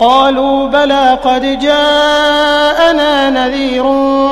قالوا بلى قد جاءنا نذير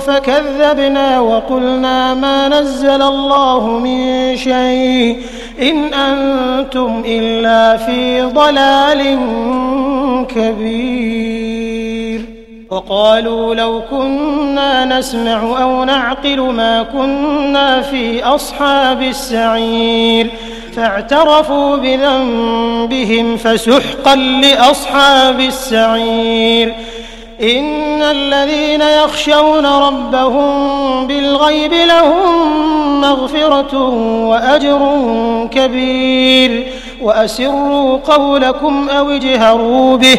فكذبنا وقلنا ما نزل الله من شيء إن أنتم إلا في ضلال كبير. وقالوا لو كنا نسمع أو نعقل ما كنا في أصحاب السعير فاعترفوا بذنبهم فسحقا لأصحاب السعير إن الذين يخشون ربهم بالغيب لهم مغفرة وأجر كبير وأسروا قولكم أو اجهروا به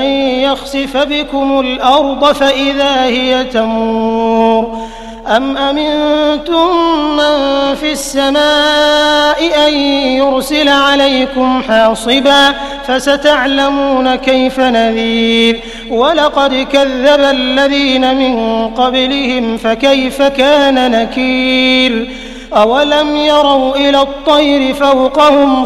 يخسف بكم الأرض فإذا هي تمور أم أمنتم من في السماء أن يرسل عليكم حاصبا فستعلمون كيف نذير ولقد كذب الذين من قبلهم فكيف كان نكير أولم يروا إلى الطير فوقهم